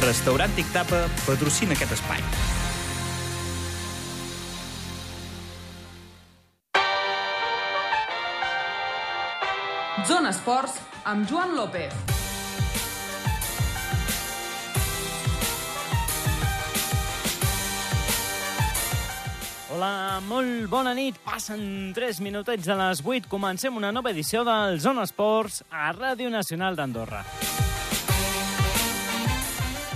Restaurant Tic Tapa patrocina aquest espai. Zona Esports amb Joan López. Hola, molt bona nit. Passen 3 minutets de les 8. Comencem una nova edició del Zona Esports a Ràdio Nacional d'Andorra.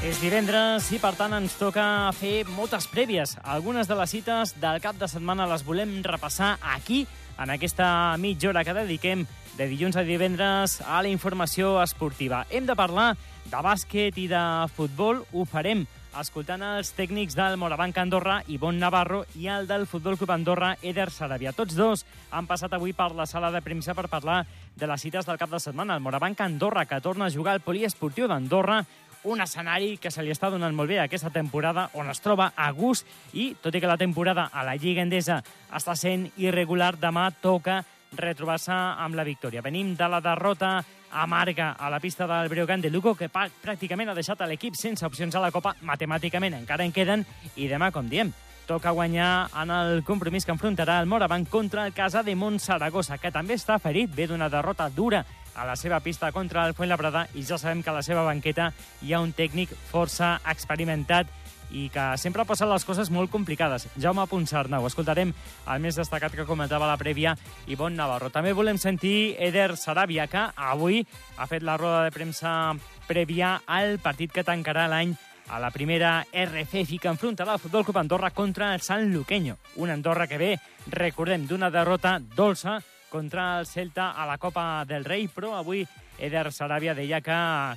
És divendres i, per tant, ens toca fer moltes prèvies. Algunes de les cites del cap de setmana les volem repassar aquí, en aquesta mitja hora que dediquem de dilluns a divendres a la informació esportiva. Hem de parlar de bàsquet i de futbol. Ho farem escoltant els tècnics del Morabanc Andorra, Ivon Navarro, i el del Futbol Club Andorra, Eder Sarabia. Tots dos han passat avui per la sala de premsa per parlar de les cites del cap de setmana. El Morabanc Andorra, que torna a jugar al poliesportiu d'Andorra, un escenari que se li està donant molt bé aquesta temporada, on es troba a gust i, tot i que la temporada a la Lliga Endesa està sent irregular, demà toca retrobar-se amb la victòria. Venim de la derrota amarga a la pista del Breogán de Lugo, que pràcticament ha deixat l'equip sense opcions a la Copa, matemàticament encara en queden, i demà, com diem, toca guanyar en el compromís que enfrontarà el Morabanc contra el Casa de Montsaragossa, que també està ferit, ve d'una derrota dura a la seva pista contra el Fuenlabrada i ja sabem que a la seva banqueta hi ha un tècnic força experimentat i que sempre posa les coses molt complicades. Jaume Ponsarnau, escoltarem el més destacat que comentava la prèvia Ivon Navarro. També volem sentir Eder Sarabia, que avui ha fet la roda de premsa prèvia al partit que tancarà l'any a la primera RFF que enfrontarà el Futbol Club Andorra contra el Sant Luqueño. Un Andorra que ve, recordem, d'una derrota dolça contra el Celta a la Copa del Rei, però avui Eder Sarabia deia que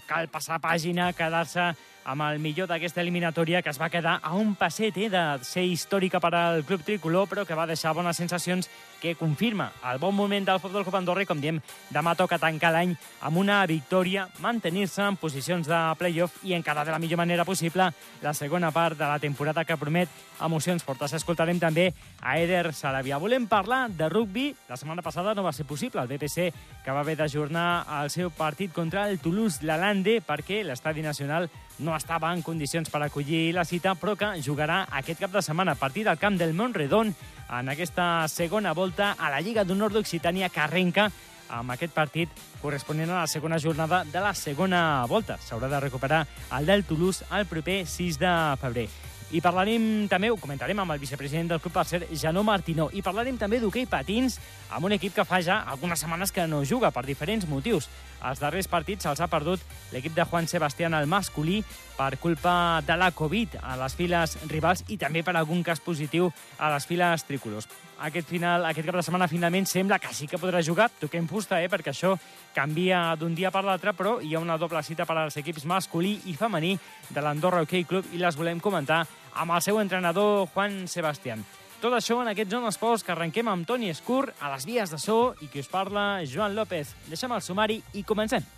cal passar pàgina, quedar-se amb el millor d'aquesta eliminatòria que es va quedar a un passet eh, de ser històrica per al club tricolor, però que va deixar bones sensacions que confirma el bon moment del Futbol Club Andorra i, com diem, demà toca tancar l'any amb una victòria, mantenir-se en posicions de playoff i encara de la millor manera possible la segona part de la temporada que promet emocions fortes. Escoltarem també a Eder Sarabia. Volem parlar de rugby. La setmana passada no va ser possible. El BPC que va haver d'ajornar el seu partit contra el Toulouse-Lalande perquè l'estadi nacional no estava en condicions per acollir la cita, però que jugarà aquest cap de setmana a partir del camp del Montredon en aquesta segona volta a la Lliga d'Honor d'Occitània que arrenca amb aquest partit corresponent a la segona jornada de la segona volta. S'haurà de recuperar el del Toulouse el proper 6 de febrer. I parlarem també, ho comentarem amb el vicepresident del club, per ser Janó Martinó, i parlarem també d'hoquei patins amb un equip que fa ja algunes setmanes que no juga per diferents motius. Els darrers partits se'ls ha perdut l'equip de Juan Sebastián al masculí per culpa de la Covid a les files rivals i també per algun cas positiu a les files tricolors. Aquest, final, aquest cap de setmana finalment sembla que sí que podrà jugar, toquem fusta, eh, perquè això canvia d'un dia per l'altre, però hi ha una doble cita per als equips masculí i femení de l'Andorra Hockey Club i les volem comentar amb el seu entrenador Juan Sebastián. Tot això en aquest Zona Esports que arrenquem amb Toni Escur a les vies de so i qui us parla, Joan López. Deixem el sumari i comencem.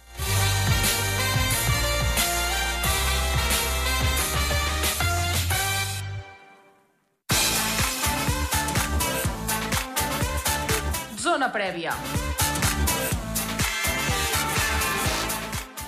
Prèvia.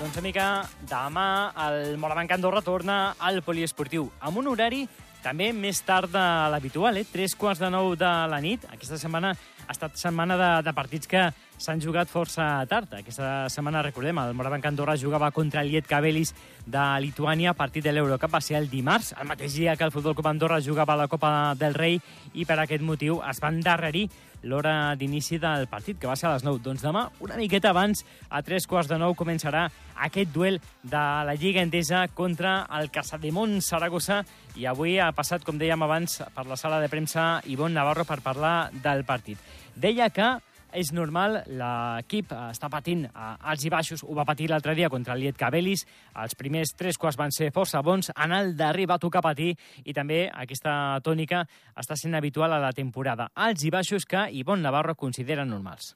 Doncs, amica, demà el Morabanc Andorra torna al poliesportiu amb un horari també més tard de l'habitual, eh? Tres quarts de nou de la nit. Aquesta setmana ha estat setmana de, de partits que s'han jugat força tard. Aquesta setmana, recordem, el Morabanc Andorra jugava contra el Liet Cabelis de Lituània, partit de l'Eurocup va ser el dimarts, el mateix dia que el Futbol Club Andorra jugava a la Copa del Rei i per aquest motiu es van endarrerir l'hora d'inici del partit, que va ser a les 9. Doncs demà, una miqueta abans, a tres quarts de nou, començarà aquest duel de la Lliga Endesa contra el Casademont Saragossa i avui ha passat, com dèiem abans, per la sala de premsa Ivon Navarro per parlar del partit. Deia que és normal, l'equip està patint alts i baixos, ho va patir l'altre dia contra el Cabelis, els primers tres quarts van ser força bons, en el darrer va tocar patir i també aquesta tònica està sent habitual a la temporada. Alts i baixos que Ivon Navarro considera normals.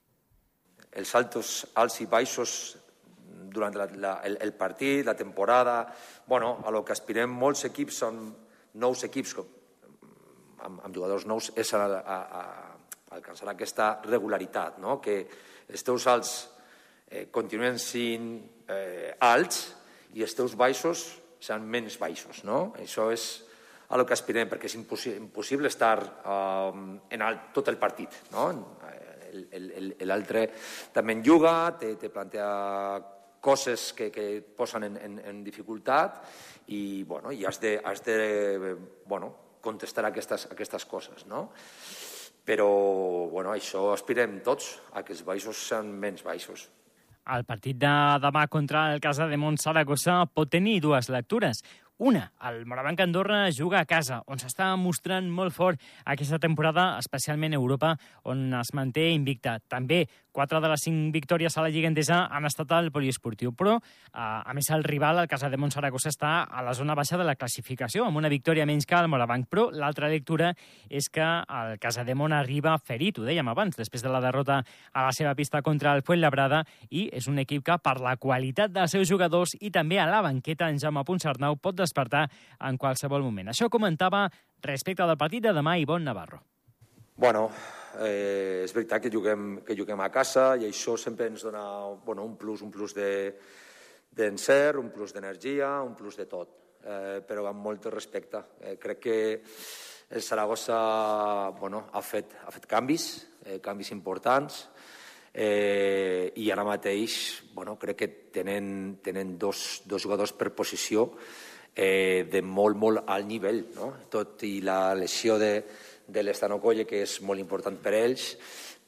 Els saltos alts i baixos durant la, la, el, el partit, la temporada, bueno, a lo que aspirem molts equips són nous equips amb, amb jugadors nous és a, a, a alcançar aquesta regularitat, no? que els teus alts eh, continuen sent eh, alts i els teus baixos seran menys baixos, no? Això és a lo que aspirem, perquè és impossible estar um, en alt tot el partit, no? L'altre també en juga, te, te plantea coses que, que et posen en, en, en dificultat i, bueno, i has de, has de bueno, contestar aquestes, aquestes coses, no? Però, bueno, això aspirem tots, a que els baixos sean menys baixos. El partit de demà contra el Casa de Mont Saragossa pot tenir dues lectures. Una, el Morabanc Andorra juga a casa, on s'està mostrant molt fort aquesta temporada, especialment a Europa, on es manté invicta. També Quatre de les cinc victòries a la Lliga Endesa han estat al poliesportiu, però, eh, a més, el rival, el Casa de Montsaragossa, està a la zona baixa de la classificació, amb una victòria menys que el Morabanc. Però l'altra lectura és que el Casa de Mont arriba ferit, ho dèiem abans, després de la derrota a la seva pista contra el Fuenlabrada, i és un equip que, per la qualitat dels seus jugadors i també a la banqueta, en Jaume Ponsarnau pot despertar en qualsevol moment. Això comentava respecte del partit de demà Ivon Navarro. Bueno, eh, és veritat que juguem, que juguem a casa i això sempre ens dona bueno, un plus, un plus d'encert, de, un plus d'energia, un plus de tot, eh, però amb molt respecte. Eh, crec que el Saragossa bueno, ha, fet, ha fet canvis, eh, canvis importants, eh, i ara mateix bueno, crec que tenen, tenen dos, dos jugadors per posició eh, de molt, molt alt nivell. No? Tot i la lesió de, de l'Estanocolle, que és molt important per ells,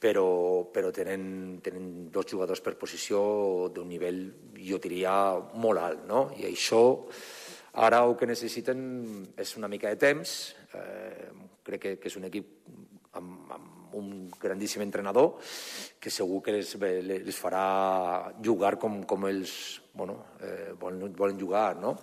però, però tenen, tenen dos jugadors per posició d'un nivell, jo diria, molt alt. No? I això, ara el que necessiten és una mica de temps. Eh, crec que, que és un equip amb, amb un grandíssim entrenador que segur que les, les farà jugar com, com ells bueno, eh, volen, volen jugar. No?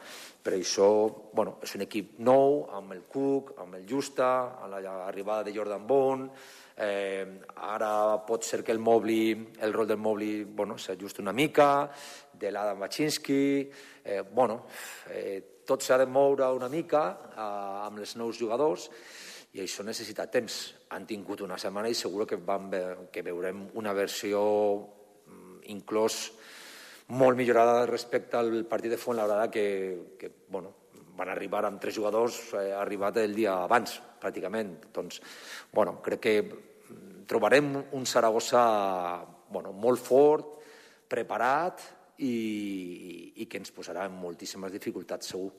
Per això bueno, és un equip nou, amb el Cook, amb el Justa, amb l'arribada de Jordan Bond, eh, ara pot ser que el Mobli, el rol del Mobli bueno, s'ajusti una mica, de l'Adam Baczynski, eh, bueno, eh, tot s'ha de moure una mica eh, amb els nous jugadors i això necessita temps. Han tingut una setmana i segur que, vam ve que veurem una versió mm, inclòs molt millorada respecte al partit de Fuenlabrada que, que bueno, van arribar amb tres jugadors eh, arribat el dia abans, pràcticament. Doncs, bueno, crec que trobarem un Saragossa bueno, molt fort, preparat i, i que ens posarà en moltíssimes dificultats, segur.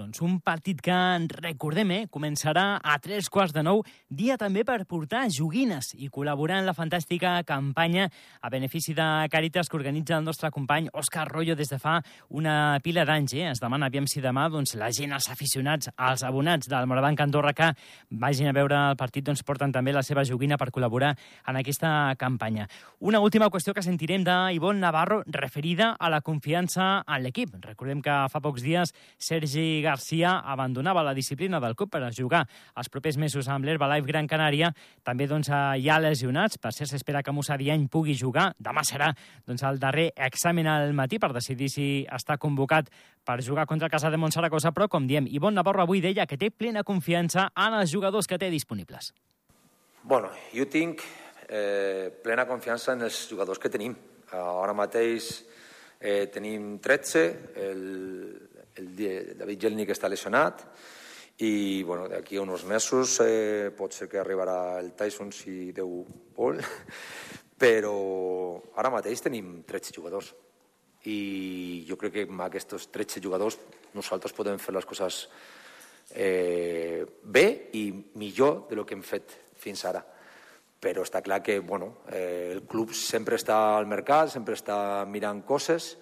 Doncs un partit que, recordem, eh, començarà a tres quarts de nou, dia també per portar joguines i col·laborar en la fantàstica campanya a benefici de Càritas que organitza el nostre company Òscar Rollo des de fa una pila d'anys. Eh? Es demana aviam si demà doncs, la gent, els aficionats, els abonats del Morabanc Andorra que vagin a veure el partit doncs, porten també la seva joguina per col·laborar en aquesta campanya. Una última qüestió que sentirem d'Ivon Navarro referida a la confiança en l'equip. Recordem que fa pocs dies Sergi Garcia abandonava la disciplina del club per a jugar els propers mesos amb l'Herbalife Gran Canària. També doncs, hi ha lesionats. Per cert, s'espera que Musa Diany pugui jugar. Demà serà doncs, el darrer examen al matí per decidir si està convocat per jugar contra el Casa de Montsaragosa, però, com diem, Ivon Navarro avui deia que té plena confiança en els jugadors que té disponibles. Bueno, jo tinc eh, plena confiança en els jugadors que tenim. Ara mateix eh, tenim 13, el, el David Gelnik està lesionat i bueno, d'aquí a uns mesos eh, pot ser que arribarà el Tyson si Déu vol, però ara mateix tenim 13 jugadors i jo crec que amb aquests 13 jugadors nosaltres podem fer les coses eh, bé i millor de lo que hem fet fins ara. Però està clar que bueno, eh, el club sempre està al mercat, sempre està mirant coses,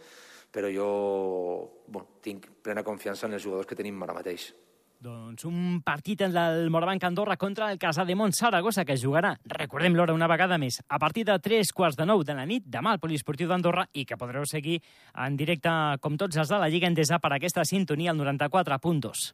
però jo bueno, tinc plena confiança en els jugadors que tenim ara mateix. Doncs un partit del Morabanc Andorra contra el Casa de Mont Saragossa que jugarà, recordem l'hora una vegada més, a partir de 3 quarts de 9 de la nit demà al Poliesportiu d'Andorra i que podreu seguir en directe com tots els de la Lliga Endesa per aquesta sintonia al 94.2.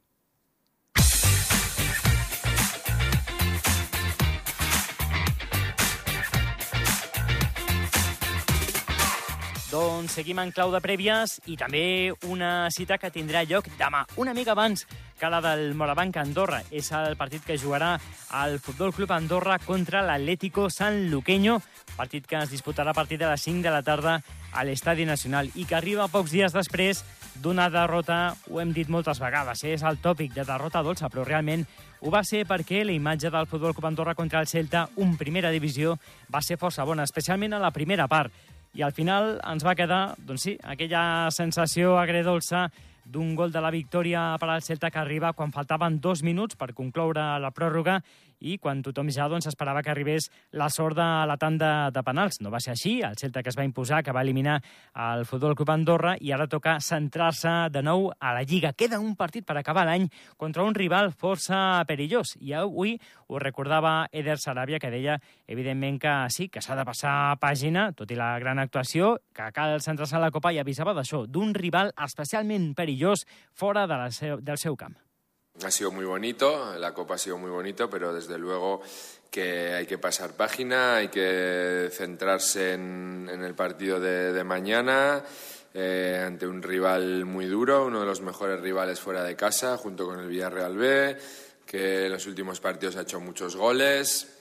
Doncs seguim en clau de prèvies i també una cita que tindrà lloc demà, una mica abans que la del Morabanc Andorra. És el partit que jugarà el Futbol Club Andorra contra l'Atlético San Luqueño, partit que es disputarà a partir de les 5 de la tarda a l'Estadi Nacional i que arriba pocs dies després d'una derrota, ho hem dit moltes vegades, eh? és el tòpic de derrota dolça, però realment ho va ser perquè la imatge del Futbol Club Andorra contra el Celta, un primera divisió, va ser força bona, especialment a la primera part. I al final ens va quedar, doncs sí, aquella sensació agredolça d'un gol de la victòria per al Celta que arriba quan faltaven dos minuts per concloure la pròrroga i quan tothom ja doncs, esperava que arribés la sort de la tanda de penals. No va ser així, el Celta que es va imposar, que va eliminar el Futbol Club Andorra i ara toca centrar-se de nou a la Lliga. Queda un partit per acabar l'any contra un rival força perillós i avui ho recordava Eder Sarabia, que deia, evidentment, que sí, que s'ha de passar pàgina, tot i la gran actuació, que cal centrar-se en la Copa i avisava d'això, d'un rival especialment perillós fora de la seu, del seu camp. Ha sido muy bonito, la Copa ha sido muy bonito, pero desde luego que hay que pasar página, hay que centrarse en, el partido de, mañana eh, ante un rival muy duro, uno de los mejores rivales fuera de casa, junto con el Villarreal B, que en los últimos partidos ha hecho muchos goles,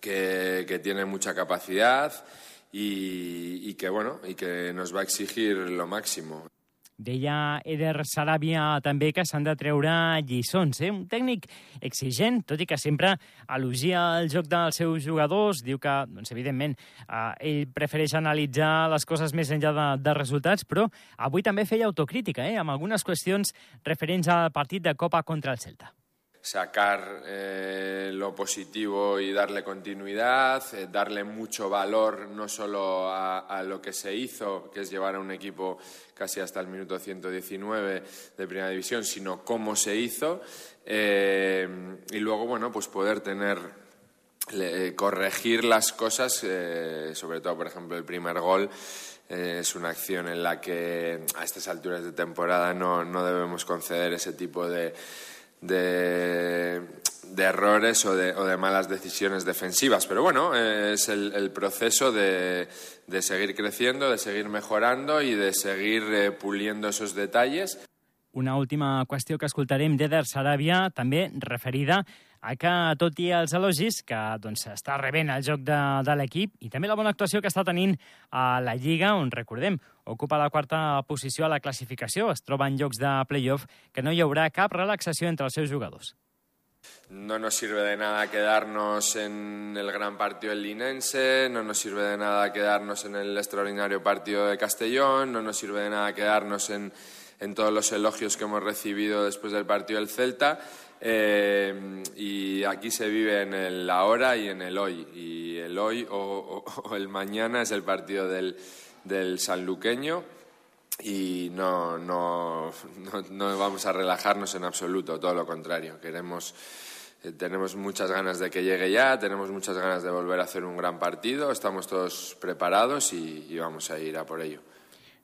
que, tiene mucha capacidad y que bueno y que nos va a exigir lo máximo. Deia Eder Saràbia també que s'han de treure lliçons. Eh? Un tècnic exigent, tot i que sempre elogia el joc dels seus jugadors. Diu que, doncs, evidentment, eh, ell prefereix analitzar les coses més enllà de, de resultats, però avui també feia autocrítica, eh? amb algunes qüestions referents al partit de Copa contra el Celta. Sacar eh, lo positivo y darle continuidad, eh, darle mucho valor no solo a, lo que se hizo, que es llevar a un equipo casi hasta el minuto 119 de Primera División, sino cómo se hizo, eh, y luego, bueno, pues poder tener le, corregir las cosas, eh, sobre todo, por ejemplo, el primer gol. Eh, es una acción en la que a estas alturas de temporada no, no debemos conceder ese tipo de, de, de errores o de, o de, malas decisiones defensivas. Pero bueno, es el, el proceso de, de, seguir creciendo, de seguir mejorando y de seguir eh, puliendo esos detalles. Una última qüestió que escoltarem d'Eder Saràbia, també referida a que, tot i els elogis, que doncs, està rebent el joc de, de l'equip i també la bona actuació que està tenint a la Lliga, on, recordem, ocupa la quarta posició a la classificació, es troba en llocs de playoff, que no hi haurà cap relaxació entre els seus jugadors. No nos sirve de nada quedarnos en el gran partido del Linense, no nos sirve de nada quedarnos en el extraordinario partido de Castellón, no nos sirve de nada quedarnos en, en todos los elogios que hemos recibido después del partido del Celta. Eh, y aquí se vive en el ahora y en el hoy. Y el hoy o, o, o el mañana es el partido del, del sanluqueño y no, no, no, vamos a relajarnos en absoluto, todo lo contrario. Queremos, eh, tenemos muchas ganas de que llegue ya, tenemos muchas ganas de volver a hacer un gran partido, estamos todos preparados y, vamos a ir a por ello.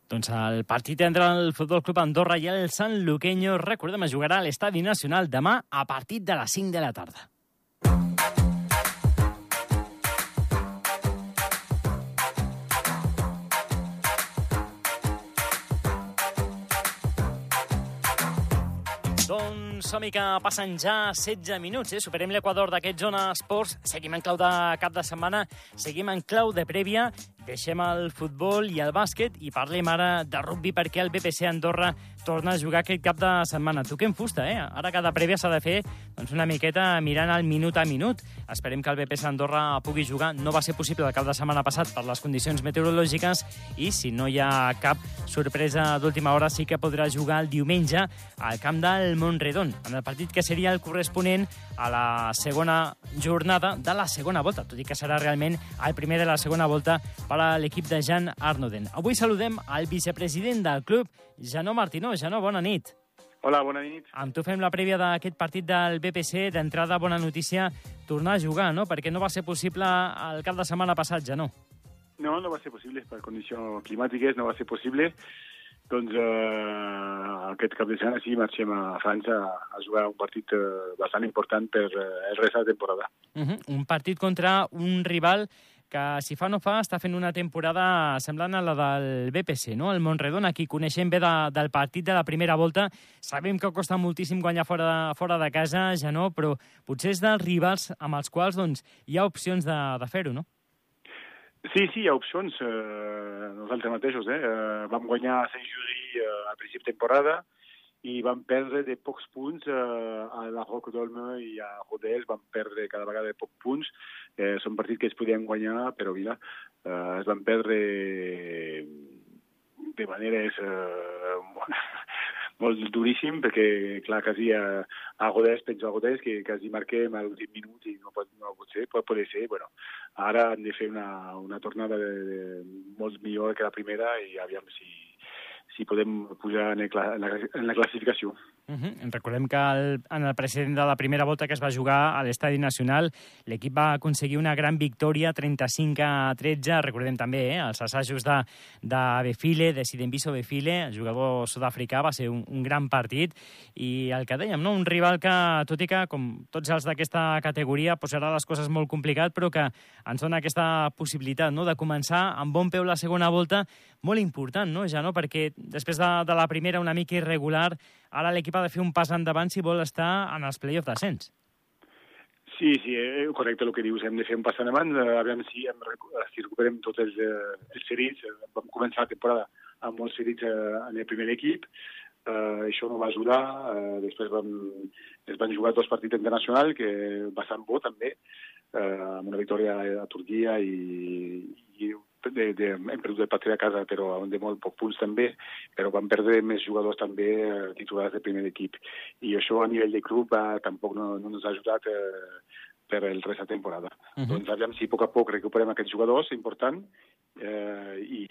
Doncs el partit entre el Futbol Club Andorra i el San Luqueño, recordem, es jugarà a l'Estadi Nacional demà a partir de les 5 de la tarda. Doncs som que passen ja 16 minuts, eh? superem l'equador d'aquest Zona Esports, seguim en clau de cap de setmana, seguim en clau de prèvia, deixem el futbol i el bàsquet i parlem ara de rugby perquè el BPC Andorra torna a jugar aquest cap de setmana. Toquem fusta, eh? Ara cada prèvia s'ha de fer doncs, una miqueta mirant el minut a minut. Esperem que el BPC Andorra pugui jugar. No va ser possible el cap de setmana passat per les condicions meteorològiques i si no hi ha cap sorpresa d'última hora sí que podrà jugar el diumenge al camp del Montredon, en el partit que seria el corresponent a la segona jornada de la segona volta, tot i que serà realment el primer de la segona volta per a l'equip de Jan Arnoden. Avui saludem al vicepresident del club, Janó Martinó. Janó, bona nit. Hola, bona nit. Amb tu fem la prèvia d'aquest partit del BPC. D'entrada, bona notícia, tornar a jugar, no? Perquè no va ser possible el cap de setmana passat, Janó. No, no va ser possible, per condicions climàtiques no va ser possible. Doncs eh, aquest cap de setmana sí marxem a França a jugar un partit eh, bastant important per eh, el rest de temporada. Uh -huh. Un partit contra un rival que, si fa no fa, està fent una temporada semblant a la del BPC, no? El Montredon, aquí coneixem bé de, del partit de la primera volta. Sabem que costa moltíssim guanyar fora de, fora de casa, ja no, però potser és dels rivals amb els quals doncs, hi ha opcions de, de fer-ho, no? Sí, sí, hi ha opcions. Eh, nosaltres mateixos, eh? eh vam guanyar a Saint-Jury eh, a principi de temporada i vam perdre de pocs punts eh, a la Roc d'Olme i a Rodés, vam perdre cada vegada de pocs punts. Eh, són partits que es podien guanyar, però mira, eh, es van perdre de maneres eh, molt duríssim, perquè, clar, quasi a, a Godès, penso a Godès, que quasi marquem a l'últim minut i no pot, no pot ser, pot poder ser, bueno, ara han de fer una, una tornada de, de, molt millor que la primera i aviam si, si podem pujar en, la, en la classificació. Uh -huh. Recordem que el, en el precedent de la primera volta que es va jugar a l'Estadi Nacional, l'equip va aconseguir una gran victòria, 35 a 13. Recordem també eh, els assajos de, de Befile, de Sidenviso Befile, el jugador sud-africà, va ser un, un gran partit. I el que dèiem, no? un rival que, tot i que, com tots els d'aquesta categoria, posarà les coses molt complicat, però que ens dona aquesta possibilitat no? de començar amb bon peu la segona volta, molt important, no? ja no? perquè després de, de la primera una mica irregular, ara l'equip ha de fer un pas endavant si vol estar en els play-off d'ascens. Sí, sí, eh, correcte el que dius. Hem de fer un pas endavant, eh, a veure si, hem, si recuperem tots els, eh, els ferits. Eh, vam començar la temporada amb molts ferits eh, en el primer equip. Eh, això no va ajudar. Eh, després vam, es van jugar dos partits internacionals, que bastant bo també, eh, amb una victòria a Turquia i, i de, de, hem perdut el Patria a casa, però de molt pocs punts també, però van perdre més jugadors també eh, titulars de primer equip. I això a nivell de club eh, tampoc no, no ens ha ajudat eh, per el rest de temporada. Uh -huh. Doncs aviam si a poc a poc recuperem aquests jugadors, important, eh, i,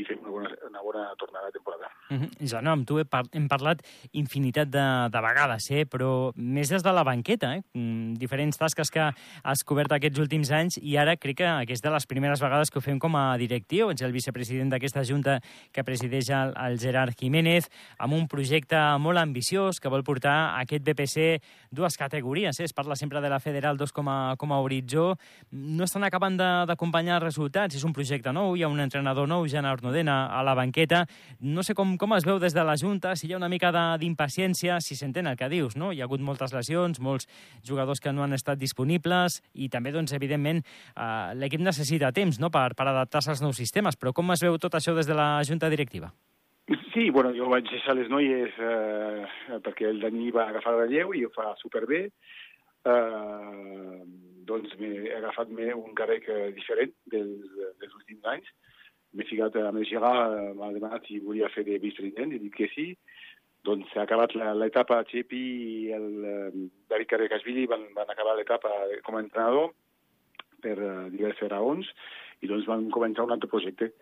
i fem una bona, una bona tornada de temporada. -huh. Ja, no, amb tu he par hem parlat infinitat de, de vegades, eh? però més des de la banqueta, eh? Mm, diferents tasques que has cobert aquests últims anys i ara crec que aquesta és de les primeres vegades que ho fem com a directiu. Ets el vicepresident d'aquesta junta que presideix el, el Gerard Jiménez amb un projecte molt ambiciós que vol portar aquest BPC dues categories. Eh? Es parla sempre de la Federal 2 com a, com a horitzó. No estan acabant d'acompanyar resultats. És un projecte projecte nou, hi ha un entrenador nou, Jan Arnodena, a la banqueta. No sé com, com es veu des de la Junta, si hi ha una mica d'impaciència, si s'entén el que dius, no? Hi ha hagut moltes lesions, molts jugadors que no han estat disponibles i també, doncs, evidentment, eh, l'equip necessita temps no? per, per adaptar-se als nous sistemes. Però com es veu tot això des de la Junta Directiva? Sí, bueno, jo vaig deixar les noies eh, perquè el Dani va agafar el relleu i ho fa superbé. Eh, doncs m'he agafat un càrrec eh, diferent dels, dels últims anys. M'he ficat amb el Gerard, eh, m'ha demanat si volia fer de vicepresident, he dit que sí. Doncs s'ha acabat l'etapa, Chepi i el eh, David Carrecasvili van, van acabar l'etapa com a entrenador per diverses raons i doncs van començar un altre projecte.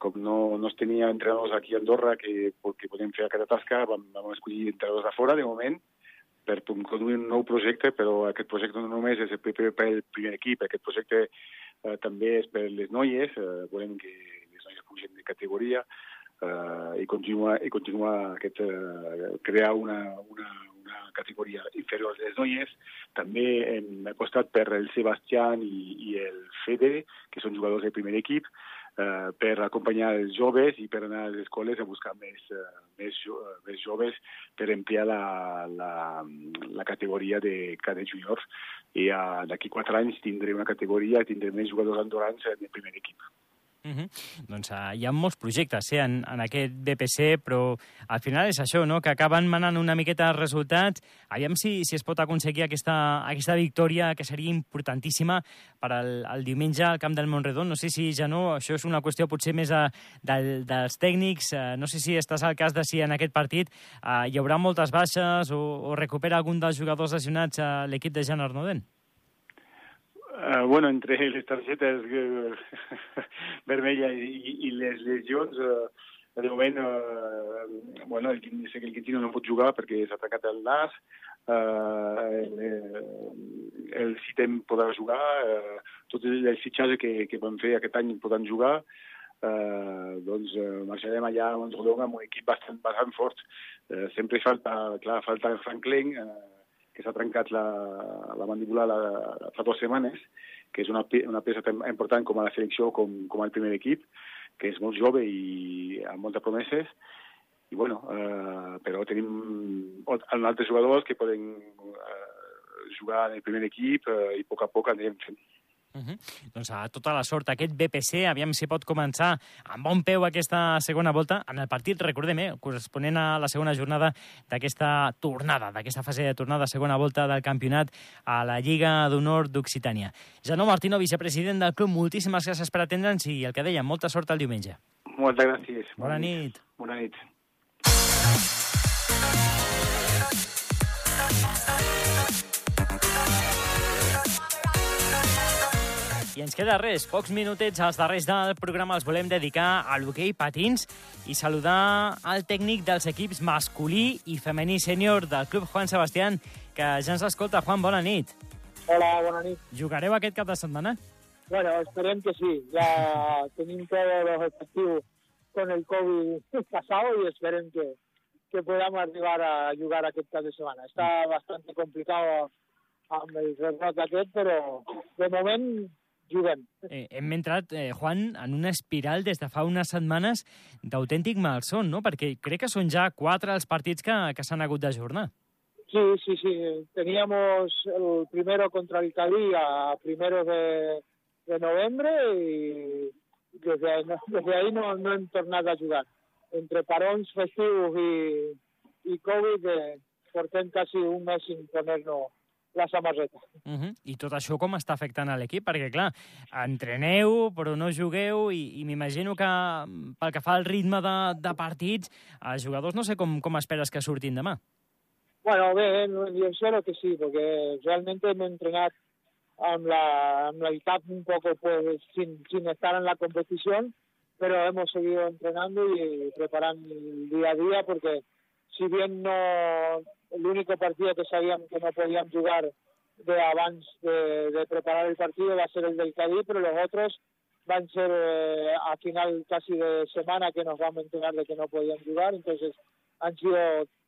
Com no, no es tenia entrenadors aquí a Andorra que, que podem fer aquesta tasca, vam, vam escollir entrenadors de fora, de moment, per conduir un nou projecte, però aquest projecte no només és per, el primer equip, aquest projecte eh, també és per les noies, eh, volem que les noies pugen de categoria eh, i continuar, i continuar aquest, eh, crear una, una, una categoria inferior a les noies. També hem apostat per el Sebastián i, i el Fede, que són jugadors del primer equip, eh, per acompanyar els joves i per anar a les escoles a buscar més, eh, més, jo, més joves per ampliar la, la, la categoria de cadet juniors i eh, d'aquí quatre anys tindré una categoria, tindré més jugadors andorans en el primer equip. Uh -huh. Doncs uh, hi ha molts projectes eh, en, en aquest BPC, però al final és això, no? que acaben manant una miqueta els resultats. Aviam si, si es pot aconseguir aquesta, aquesta victòria, que seria importantíssima per al, el diumenge al camp del Montredon. No sé si ja no, això és una qüestió potser més a, de, dels tècnics. Uh, no sé si estàs al cas de si en aquest partit uh, hi haurà moltes baixes o, o recupera algun dels jugadors lesionats a l'equip de Jan Arnoden. Uh, bueno, entre les targetes uh, vermelles i, i les lesions, uh, de moment, uh, bueno, el, el Quintino no pot jugar perquè s'ha tancat el nas, uh, el, el Citem podrà jugar, uh, tots els fitxatges que, que vam fer aquest any podran jugar, uh, doncs uh, marxarem allà a Montrodon amb un equip bastant, bastant fort. Uh, sempre falta, clar, falta el Franklin, uh, que s'ha trencat la, la mandíbula la, fa dues setmanes, que és una, una peça tan important com a la selecció com, com al primer equip, que és molt jove i amb moltes promeses, i bueno, eh, però tenim altres jugadors que poden eh, jugar en el primer equip eh, i a poc a poc anirem fent. Uh -huh. Doncs a tota la sort aquest BPC, aviam si pot començar amb bon peu aquesta segona volta en el partit, recordem, eh, corresponent a la segona jornada d'aquesta tornada, d'aquesta fase de tornada, segona volta del campionat a la Lliga d'Honor d'Occitània. Janó Martino, vicepresident del club, moltíssimes gràcies per atendre'ns i el que deia, molta sort el diumenge. Moltes gràcies. Bona nit. Bona nit. Ens queda res, pocs minutets als darrers del programa els volem dedicar a l'hoquei patins i saludar al tècnic dels equips masculí i femení sènior del Club Juan Sebastián, que ja ens escolta. Juan, bona nit. Hola, bona nit. Jugareu aquest cap de setmana? Bueno, esperem que sí. Ya tenim todos los efectivos con el COVID pasado y esperem que, que podamos arribar a jugar aquest cap de setmana. Està bastante complicado amb el rebrot aquest, però de moment juguem. Eh, hem entrat, eh, Juan, en una espiral des de fa unes setmanes d'autèntic malson, no? Perquè crec que són ja quatre els partits que, que s'han hagut d'ajornar. Sí, sí, sí. Teníamos el primero contra el Cadí a primeros de, de noviembre y desde, ahí- desde ahí no, no hem tornat a jugar. Entre parons festius i, i Covid eh, portem quasi un mes sin ponernos la samarreta. Uh -huh. I tot això com està afectant a l'equip? Perquè, clar, entreneu, però no jugueu, i, i m'imagino que pel que fa al ritme de, de partits, els jugadors no sé com, com esperes que surtin demà. Bueno, bé, yo espero que sí, porque realmente hemos entrenado amb la, amb el cap un poco pues sin, sin estar en la competición, pero hemos seguido entrenando y preparando el día a día porque si bien no el único partido que sabíamos que no podíamos jugar de avance de, de preparar el partido va a ser el del Cádiz, pero los otros van a ser eh, a final casi de semana que nos vamos a enterar de que no podían jugar, entonces han sido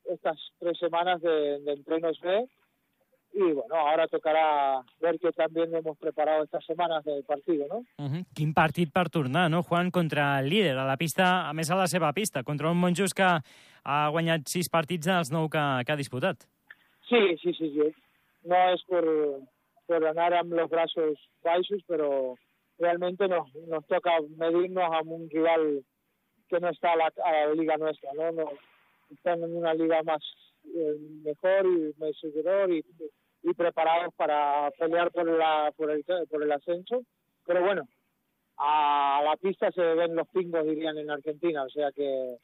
estas tres semanas de, de entrenos B y bueno, ahora tocará ver que también hemos preparado estas semanas del partido, ¿no? Uh -huh. Quin partit per tornar, no, Juan, contra el líder, a la pista, a més a la seva pista, contra un Monjos que ha guanyat sis partits dels nou que, que ha disputat. Sí, sí, sí, sí. No es por, por ganar amb los brazos baixos, pero realmente nos, nos toca medirnos a un rival que no está a la, a la liga nuestra, ¿no? no están en una liga más eh, mejor y más superior y preparados para pelear por, la, por, el, por el ascenso. Pero bueno, a la pista se ven los pingos, dirían en Argentina, o sea que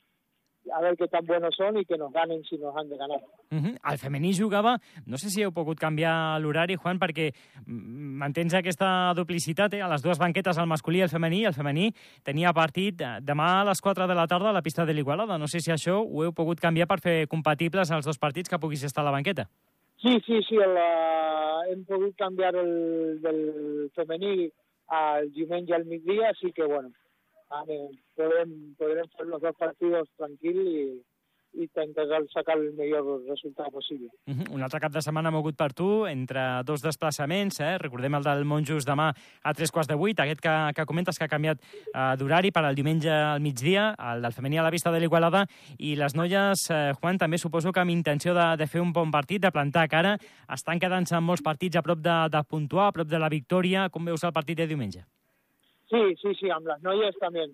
a ver qué tan buenos son y que nos ganen si nos han de ganar. Uh -huh. El femení jugava, no sé si heu pogut canviar l'horari, Juan, perquè mantens aquesta duplicitat, eh? a les dues banquetes, el masculí i el femení. El femení tenia partit eh, demà a les 4 de la tarda a la pista de l'Igualada. No sé si això ho heu pogut canviar per fer compatibles els dos partits que puguis estar a la banqueta. Sí, sí, sí, el, uh, hem pogut canviar el del femení al diumenge al migdia, així que, bueno, podrem, podrem fer los dos partidos tranquil i, i intentar sacar el millor resultat possible. Uh -huh. Un altre cap de setmana mogut per tu, entre dos desplaçaments, eh? recordem el del Monjos demà a tres quarts de vuit, aquest que, que comentes que ha canviat eh, d'horari per al diumenge al migdia, el del femení a la vista de l'Igualada, i les noies, eh, Juan, també suposo que amb intenció de, de fer un bon partit, de plantar cara, estan quedant-se amb molts partits a prop de, de puntuar, a prop de la victòria. Com veus el partit de diumenge? Sí, sí, sí, amb les noies també,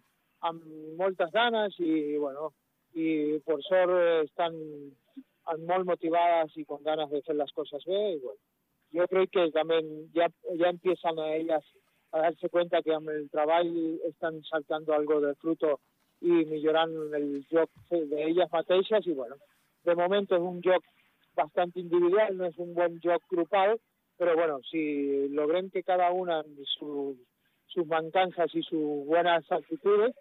amb moltes ganes i, bueno, y por sort están molt motivadas y con ganas de hacer las cosas bien. Y bueno, yo creo que también ya, ya empiezan a ellas a darse cuenta que amb el treball estan saltando algo de fruto i millorant el joc de ellas mateixes i bueno, de momento es un joc bastante individual, no es un buen joc grupal, pero bueno, si logrem que cada una su, sus mancanzas y sus buenas actitudes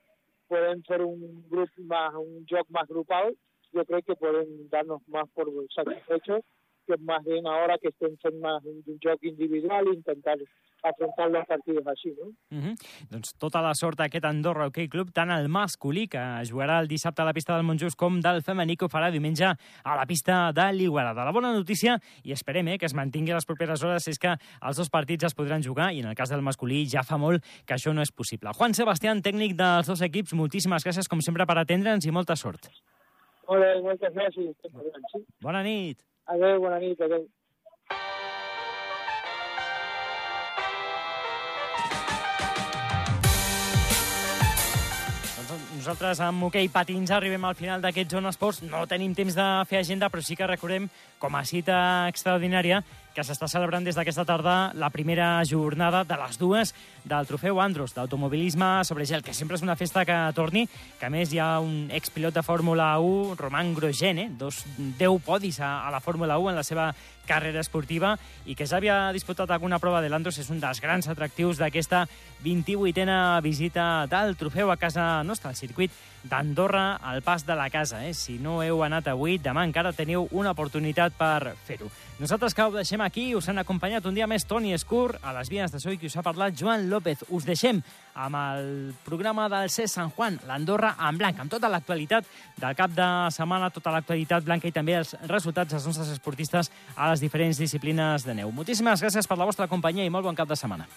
pueden ser un grupo más, un joc más grupal, yo creo que pueden darnos más por satisfechos que más bien ahora que estén fent más un, un joc individual e intentar afrontar los partidos així, no? Uh -huh. Doncs tota la sort d'aquest Andorra Hockey Club, tant el masculí, que jugarà el dissabte a la pista del Montjús, com del femení, que ho farà diumenge a la pista de l'Igualada. La bona notícia, i esperem eh, que es mantingui les properes hores, és que els dos partits es podran jugar, i en el cas del masculí ja fa molt que això no és possible. Juan Sebastián, tècnic dels dos equips, moltíssimes gràcies, com sempre, per atendre'ns i molta sort. Molt bé, moltes gràcies. Bona nit. Adéu, bona nit, adéu. Doncs nosaltres amb hoquei okay patins arribem al final d'aquest Zona Esports. No tenim temps de fer agenda, però sí que recordem, com a cita extraordinària, que s'està celebrant des d'aquesta tarda la primera jornada de les dues del trofeu Andros, d'automobilisme sobre gel, que sempre és una festa que torni, que a més hi ha un expilot de Fórmula 1, Roman Grosjean, eh? dos, 10 podis a, a la Fórmula 1 en la seva carrera esportiva i que ja havia disputat alguna prova de l'Andros, és un dels grans atractius d'aquesta 28a visita del trofeu a casa nostra, al circuit d'Andorra, al pas de la casa. Eh? Si no heu anat avui, demà encara teniu una oportunitat per fer-ho. Nosaltres que ho deixem aquí, us han acompanyat un dia més Toni Escur, a les vies de so i qui us ha parlat Joan López. Us deixem amb el programa del CES Sant Juan, l'Andorra en blanc, amb tota l'actualitat del cap de setmana, tota l'actualitat blanca i també els resultats dels nostres esportistes a les diferents disciplines de neu. Moltíssimes gràcies per la vostra companyia i molt bon cap de setmana.